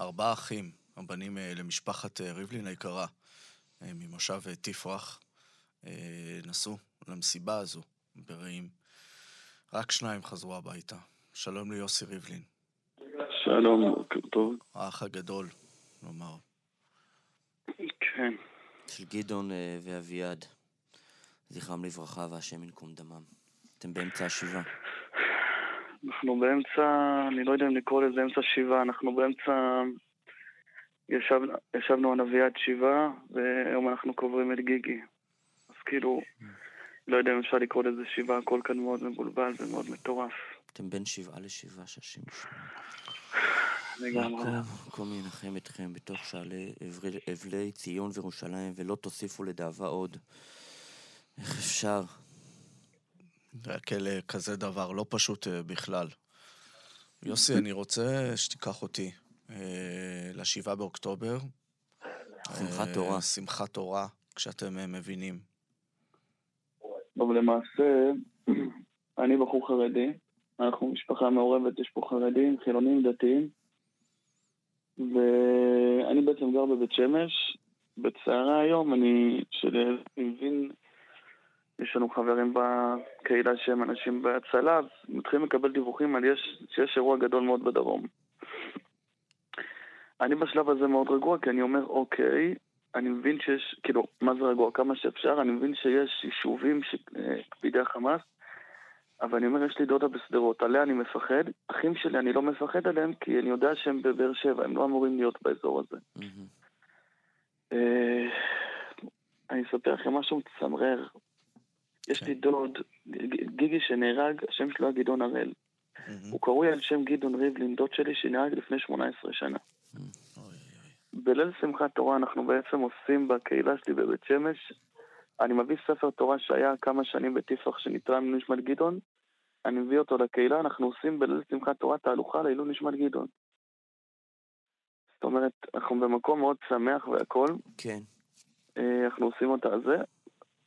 ארבעה אחים, הבנים אה, למשפחת אה, ריבלין היקרה, אה, ממושב תפרח, נסעו למסיבה הזו ברעים. רק שניים חזרו הביתה. שלום ליוסי ריבלין. שלום, בוקר טוב. האח הגדול, נאמר. כן. של גדעון ואביעד, זכרם לברכה והשם ינקום דמם. אתם באמצע השבעה. אנחנו באמצע, אני לא יודע אם לקרוא לזה אמצע שבעה, אנחנו באמצע... ישב, ישבנו על אביעד שבעה, והיום אנחנו קוברים את גיגי. אז כאילו, לא יודע אם אפשר לקרוא לזה שבעה, הכל כאן מאוד מבולבל ומאוד מטורף. אתם בין שבעה לשבעה ישמע. לגמרי. מקום ינחם אתכם בתוך שעלי אבלי ציון וירושלים, ולא תוסיפו לדאבה עוד. איך אפשר? להקל כזה דבר, לא פשוט אה, בכלל. יוסי, אני רוצה שתיקח אותי אה, לשבעה באוקטובר. שמחת תורה. אה, שמחת תורה, כשאתם מבינים. טוב, למעשה, אני בחור חרדי, אנחנו משפחה מעורבת, יש פה חרדים, חילונים, דתיים, ואני בעצם גר בבית שמש. בצערה היום, אני, שאני מבין יש לנו חברים בקהילה שהם אנשים בהצלה, אז מתחילים לקבל דיווחים על יש, שיש אירוע גדול מאוד בדרום. אני בשלב הזה מאוד רגוע, כי אני אומר, אוקיי, אני מבין שיש, כאילו, מה זה רגוע? כמה שאפשר, אני מבין שיש יישובים ש... אה, בידי החמאס, אבל אני אומר, יש לי דודה בשדרות, עליה אני מפחד. אחים שלי, אני לא מפחד עליהם, כי אני יודע שהם בבאר שבע, הם לא אמורים להיות באזור הזה. אה, אני אספר לכם משהו מצמרר. יש לי דוד, גיגי שנהרג, השם שלו היה גדעון הראל. הוא קרוי על שם גדעון ריבלין, דוד שלי שנהרג לפני 18 שנה. בליל שמחת תורה אנחנו בעצם עושים בקהילה שלי בבית שמש. אני מביא ספר תורה שהיה כמה שנים בתפרח שנתרם נשמת גדעון. אני מביא אותו לקהילה, אנחנו עושים בליל שמחת תורה תהלוכה לעילוי נשמת גדעון. זאת אומרת, אנחנו במקום מאוד שמח והכול. כן. אה, אנחנו עושים אותה זה,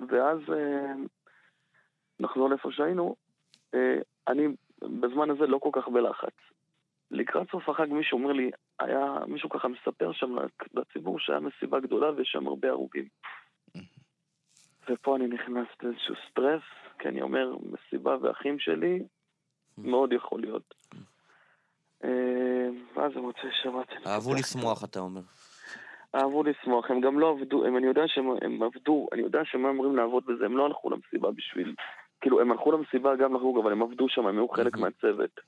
ואז אה, נחזור לאיפה שהיינו, אה, אני בזמן הזה לא כל כך בלחץ. לקראת סוף החג מישהו אומר לי, היה, מישהו ככה מספר שם לציבור שהיה מסיבה גדולה ויש שם הרבה הרוגים. ופה אני נכנס לאיזשהו סטרס, כי אני אומר, מסיבה ואחים שלי, מאוד יכול להיות. אה, ואז הם מוצאי שבת. אהבו לשמוח, אתה אומר. אהבו לשמוח, הם גם לא עבדו, הם, אני יודע שהם עבדו, אני יודע שהם אמורים לעבוד בזה, הם לא הלכו למסיבה בשביל כאילו, הם הלכו למסיבה גם לחוג, אבל הם עבדו שם, הם היו חלק מהצוות.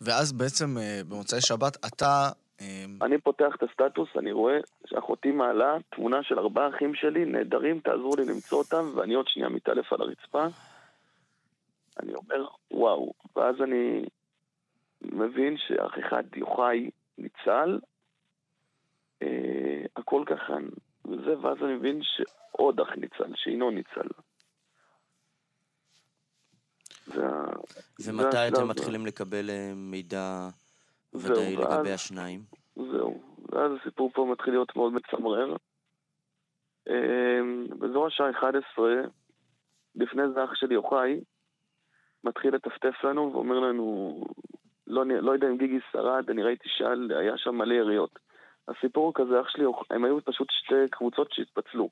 ואז בעצם אה, במוצאי שבת אתה... אה, אני פותח את הסטטוס, אני רואה שאחותי מעלה תמונה של ארבעה אחים שלי, נהדרים, תעזרו לי למצוא אותם, ואני עוד שנייה מתעלף על הרצפה. אני אומר, וואו. ואז אני מבין שאח אחד, יוחאי, ניצל, אה, הכל ככה, וזה, ואז אני מבין שעוד אח ניצל, שאינו ניצל. ומתי אתם מתחילים לקבל אה, מידע ודאי לגבי השניים? זהו, ואז הסיפור פה מתחיל להיות מאוד מצמרר. אמ, באזור השעה 11, לפני זה אח שלי יוחאי, מתחיל לטפטף לנו ואומר לנו, לא, לא יודע אם גיגי שרד, אני ראיתי שהיה שם מלא יריות. הסיפור הוא כזה, אח שלי, הם היו פשוט שתי קבוצות שהתפצלו.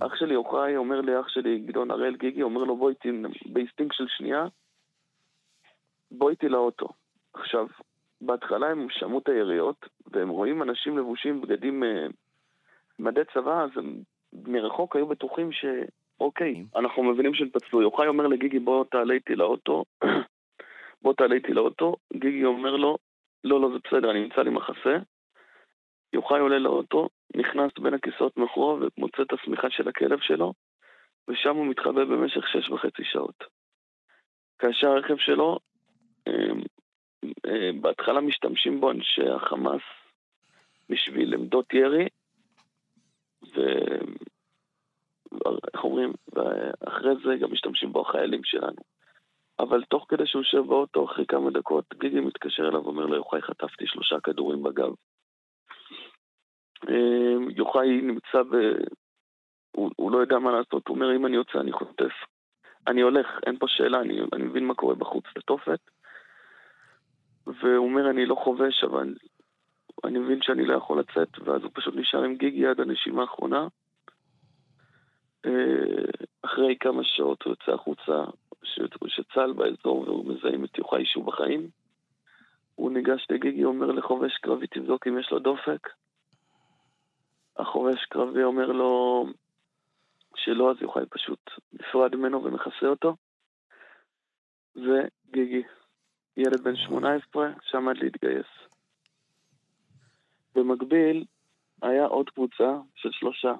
אח שלי יוחאי אומר לאח שלי גדעון הראל גיגי, אומר לו בוא איתי באינסטינקט של שנייה, בוא איתי לאוטו. עכשיו, בהתחלה הם שמעו את היריות, והם רואים אנשים לבושים בגדים, אה, מדי צבא, אז הם מרחוק היו בטוחים ש... אוקיי. אנחנו מבינים שהתפצלו. יוחאי אומר לגיגי בוא תעלה איתי לאוטו, בוא תעלה איתי לאוטו, גיגי אומר לו, לא, לא, זה בסדר, אני נמצא לי מחסה. יוחאי עולה לאוטו, נכנס בין הכיסאות מאחורו ומוצא את השמיכה של הכלב שלו, ושם הוא מתחבא במשך שש וחצי שעות. כאשר הרכב שלו, אמ, אה, בהתחלה משתמשים בו אנשי החמאס בשביל עמדות ירי, ואיך אומרים, ואחרי זה גם משתמשים בו החיילים שלנו. אבל תוך כדי שהוא יושב באוטו, אחרי כמה דקות, גיגי מתקשר אליו ואומר לו, יוחאי, חטפתי שלושה כדורים בגב. אמ, יוחאי נמצא ב... הוא, הוא לא יודע מה לעשות, הוא אומר, אם אני יוצא אני חוטף. אני הולך, אין פה שאלה, אני, אני מבין מה קורה בחוץ לתופת. והוא אומר, אני לא חובש, אבל אני מבין שאני לא יכול לצאת, ואז הוא פשוט נשאר עם גיגי עד הנשימה האחרונה. אה, אחרי כמה שעות הוא יוצא החוצה, שצה"ל באזור והוא מזהים את יוחאי שהוא בחיים. הוא ניגש לגיגי, אומר לחובש קרבי, תבדוק אם יש לו דופק. החובש קרבי אומר לו שלא, אז יוחאי פשוט נפרד ממנו ומכסה אותו. וגיגי, ילד בן 18 שעמד להתגייס. במקביל, היה עוד קבוצה של שלושה.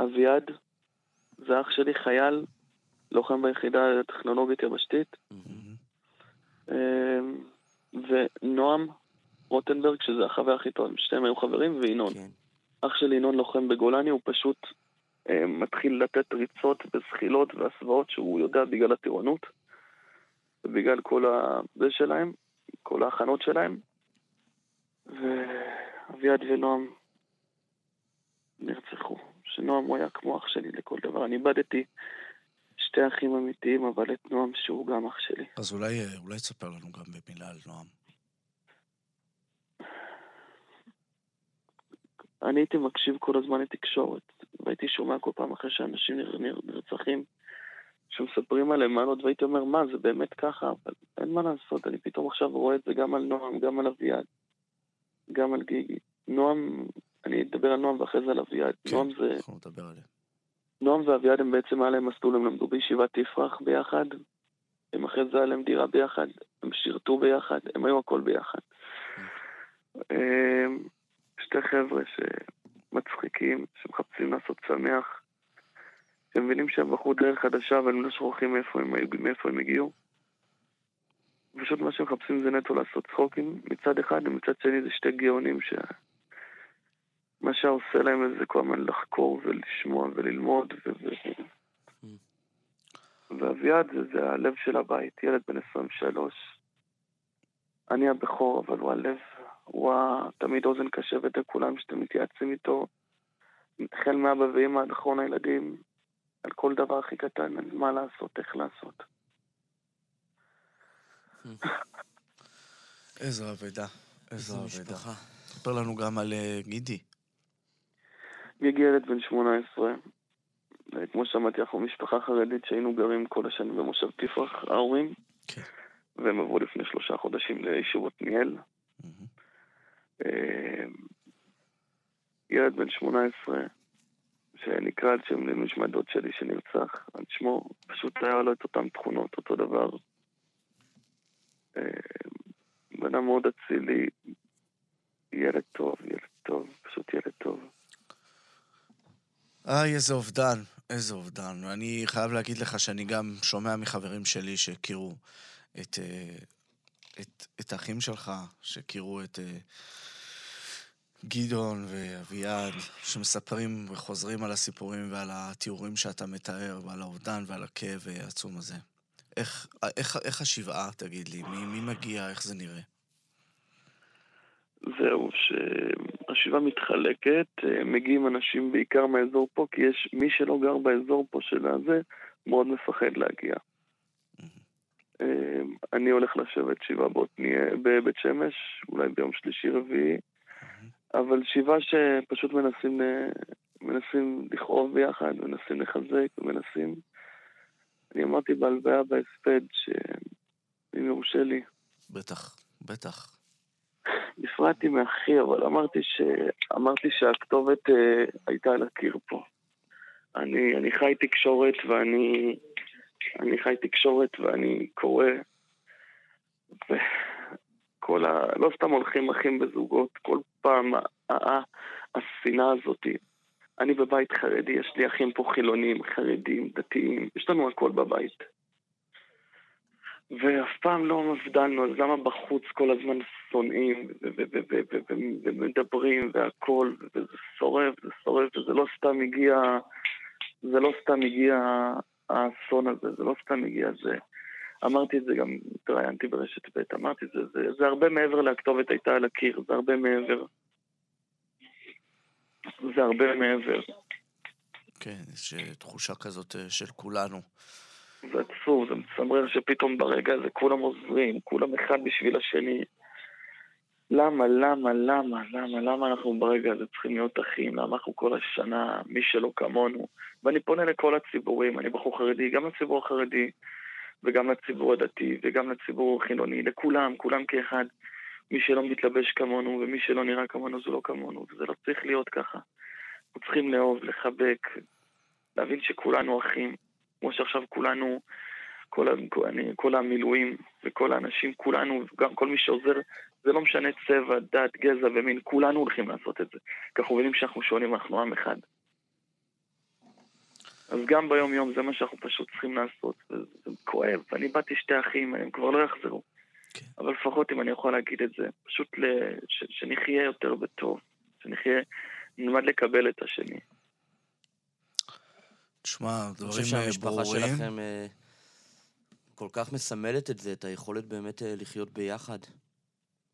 אביעד, זה אח שלי, חייל, לוחם ביחידה הטכנולוגית יבשתית. אמ, ונועם רוטנברג, שזה החבר הכי טוב, שתיהם היו חברים, וינון. כן. אח שלי ינון לוחם בגולני, הוא פשוט אה, מתחיל לתת ריצות וזחילות והסוואות שהוא יודע בגלל הטירונות, ובגלל כל זה שלהם, כל ההכנות שלהם. ואביעד ונועם נרצחו. שנועם הוא היה כמו אח שלי לכל דבר. אני איבדתי שתי אחים אמיתיים, אבל את נועם שהוא גם אח שלי. אז אולי, אה, אולי תספר לנו גם במילה על נועם. אני הייתי מקשיב כל הזמן לתקשורת, והייתי שומע כל פעם אחרי שאנשים נרצחים, שמספרים עליהם מעלות, והייתי אומר, מה, זה באמת ככה? אבל אין מה לעשות, אני פתאום עכשיו רואה את זה גם על נועם, גם על אביעד, גם על גיגי. נועם, אני אדבר על נועם ואחרי זה על אביעד. כן, נועם זה... אנחנו נדבר עליהם. נועם ואביעד הם בעצם היה להם מסלול, הם למדו בישיבת תפרח ביחד, הם אחרי זה היה להם דירה ביחד, הם שירתו ביחד, הם היו הכל ביחד. שתי חבר'ה שמצחיקים, שמחפשים לעשות שמח, שהם מבינים שהם בחרו דרך חדשה, אבל הם לא שוכחים מאיפה הם, מאיפה הם הגיעו. פשוט מה שהם מחפשים זה נטו לעשות צחוקים מצד אחד, ומצד שני זה שתי גאונים ש... מה שעושה להם זה כל הזמן לחקור ולשמוע וללמוד. ו... Mm. ואביעד זה, זה הלב של הבית, ילד בן 23. אני הבכור, אבל הוא הלב, הוא תמיד אוזן קשבת לכולם שאתם מתייעצים איתו, החל מאבא ואמא עד אחרון הילדים, על כל דבר הכי קטן, על מה לעשות, איך לעשות. איזו אבדה, איזו אבדה. ספר לנו גם על אה, גידי. גיגי ילד בן 18. כמו שאמרתי, אנחנו משפחה חרדית שהיינו גרים כל השנים במושב תפרח, ההורים. כן. והם עברו לפני שלושה חודשים ליישוב עתניאל. אה, ילד בן 18, שנקרא על שם למשמע דוד שלי שנרצח, על שמו, פשוט היה לו את אותן תכונות, אותו דבר. אה, בן אדם מאוד אצילי, ילד טוב, ילד טוב, פשוט ילד טוב. איי, איזה אובדן, איזה אובדן. אני חייב להגיד לך שאני גם שומע מחברים שלי שהכירו את, אה, את, את האחים שלך, שהכירו את אה, גדעון ואביעד, שמספרים וחוזרים על הסיפורים ועל התיאורים שאתה מתאר, ועל האובדן ועל הכאב העצום הזה. איך, איך, איך השבעה, תגיד לי? מי, מי מגיע? איך זה נראה? זהו, שהשבעה מתחלקת, אה, מגיעים אנשים בעיקר מהאזור פה, כי יש מי שלא גר באזור פה של הזה, מאוד מפחד להגיע. אה, אני הולך לשבת שבעה בבית שמש, אולי ביום שלישי-רביעי, אבל שבעה שפשוט מנסים, מנסים לכאוב ביחד, מנסים לחזק, מנסים... אני אמרתי בהלוויה בהספד, שאם יורשה לי. בטח, בטח. נפרדתי מאחי, אבל אמרתי, ש... אמרתי שהכתובת אה, הייתה על הקיר פה. אני, אני חי תקשורת ואני... אני חי תקשורת ואני קורא. וכל ה... לא סתם הולכים אחים בזוגות, כל פעם השנאה הזאתי. אני בבית חרדי, יש לי אחים פה חילונים, חרדים, דתיים, יש לנו הכל בבית. ואף פעם לא מבדלנו, אז למה בחוץ כל הזמן שונאים ומדברים והכול, וזה שורף, זה שורף, וזה לא סתם הגיע, זה לא סתם הגיע האסון הזה, זה לא סתם הגיע זה. אמרתי את זה גם, התראיינתי ברשת ב', אמרתי זה, זה, זה הרבה מעבר לכתובת הייתה על הקיר, זה הרבה מעבר. זה הרבה מעבר. כן, יש תחושה כזאת אה, של כולנו. זה עצוב, זה מצמרר שפתאום ברגע הזה כולם עוזרים, כולם אחד בשביל השני. למה, למה, למה, למה, למה אנחנו ברגע הזה צריכים להיות אחים? למה אנחנו כל השנה, מי שלא כמונו? ואני פונה לכל הציבורים, אני בחור חרדי, גם לציבור החרדי, וגם לציבור הדתי, וגם לציבור החילוני, לכולם, כולם כאחד. מי שלא מתלבש כמונו, ומי שלא נראה כמונו זה לא כמונו, וזה לא צריך להיות ככה. אנחנו צריכים לאהוב, לחבק, להבין שכולנו אחים, כמו שעכשיו כולנו, כל, אני, כל המילואים וכל האנשים, כולנו, גם כל מי שעוזר, זה לא משנה צבע, דת, גזע ומין, כולנו הולכים לעשות את זה. כי אנחנו מבינים שאנחנו שונים, אנחנו עם אחד. אז גם ביום יום זה מה שאנחנו פשוט צריכים לעשות, וזה כואב. אני באתי שתי אחים, הם כבר לא יחזרו. כן. אבל לפחות אם אני יכול להגיד את זה, פשוט ל... ש... שנחיה יותר בטוב, שנחיה, נלמד לקבל את השני. תשמע, דברים ברורים. אני חושב שהמשפחה שלכם אה, כל כך מסמלת את זה, את היכולת באמת אה, לחיות ביחד.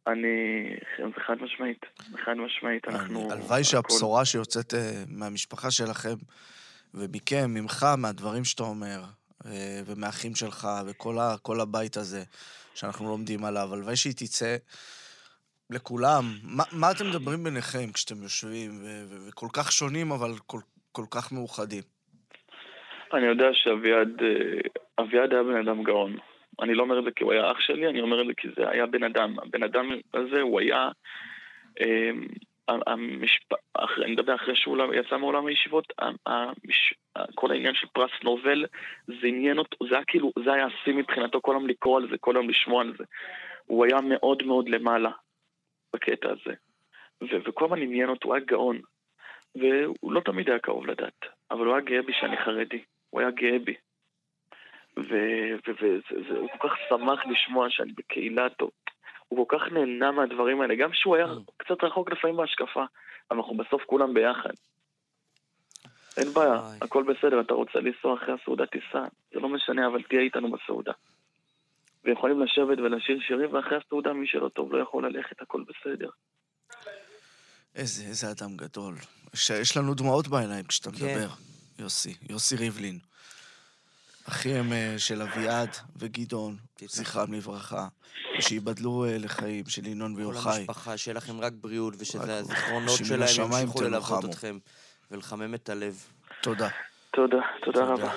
אני... זה חד משמעית, חד משמעית, אנחנו... הלוואי שהבשורה שיוצאת אה, מהמשפחה שלכם ומכם, ממך, מהדברים שאתה אומר, ומהאחים שלך, וכל הבית הזה, שאנחנו לומדים עליו, הלוואי שהיא תצא לכולם. מה, מה אתם מדברים ביניכם כשאתם יושבים, וכל כך שונים, אבל כל, כל כך מאוחדים? אני יודע שאביעד אה, אביעד היה בן אדם גאון. אני לא אומר את זה כי הוא היה אח שלי, אני אומר את זה כי זה היה בן אדם. הבן אדם הזה, הוא היה... אה, המשפ... אחרי, אני מדבר אחרי שהוא יצא מעולם הישיבות, המש... כל העניין של פרס נובל, זה עניין אותו, זה היה כאילו, זה היה השיא מבחינתו כל היום לקרוא על זה, כל היום לשמוע על זה. הוא היה מאוד מאוד למעלה בקטע הזה. ו- וכל הזמן עניין אותו, הוא היה גאון. והוא לא תמיד היה קרוב לדת, אבל הוא היה גאה בי שאני חרדי. הוא היה גאה בי. והוא כל כך שמח לשמוע שאני בקהילתו. הוא כל כך נהנה מהדברים האלה, גם שהוא היה mm. קצת רחוק לפעמים בהשקפה, אבל אנחנו בסוף כולם ביחד. אין בעיה, הכל בסדר, אתה רוצה לנסוע אחרי הסעודה, תיסע, זה לא משנה, אבל תהיה איתנו בסעודה. ויכולים לשבת ולשיר שירים, ואחרי הסעודה מי שלא טוב לא יכול ללכת, הכל בסדר. איזה, איזה אדם גדול. יש לנו דמעות בעיניים כשאתה כן. מדבר, יוסי, יוסי ריבלין. אחיהם אה, של אביעד וגדעון, זכרם לברכה, שייבדלו אה, לחיים, של ינון ויוחאי. כל המשפחה, שיהיה לכם רק בריאות, ושזה הזיכרונות שלהם ימשיכו ללוות אתכם ולחמם את הלב. תודה. תודה, תודה רבה.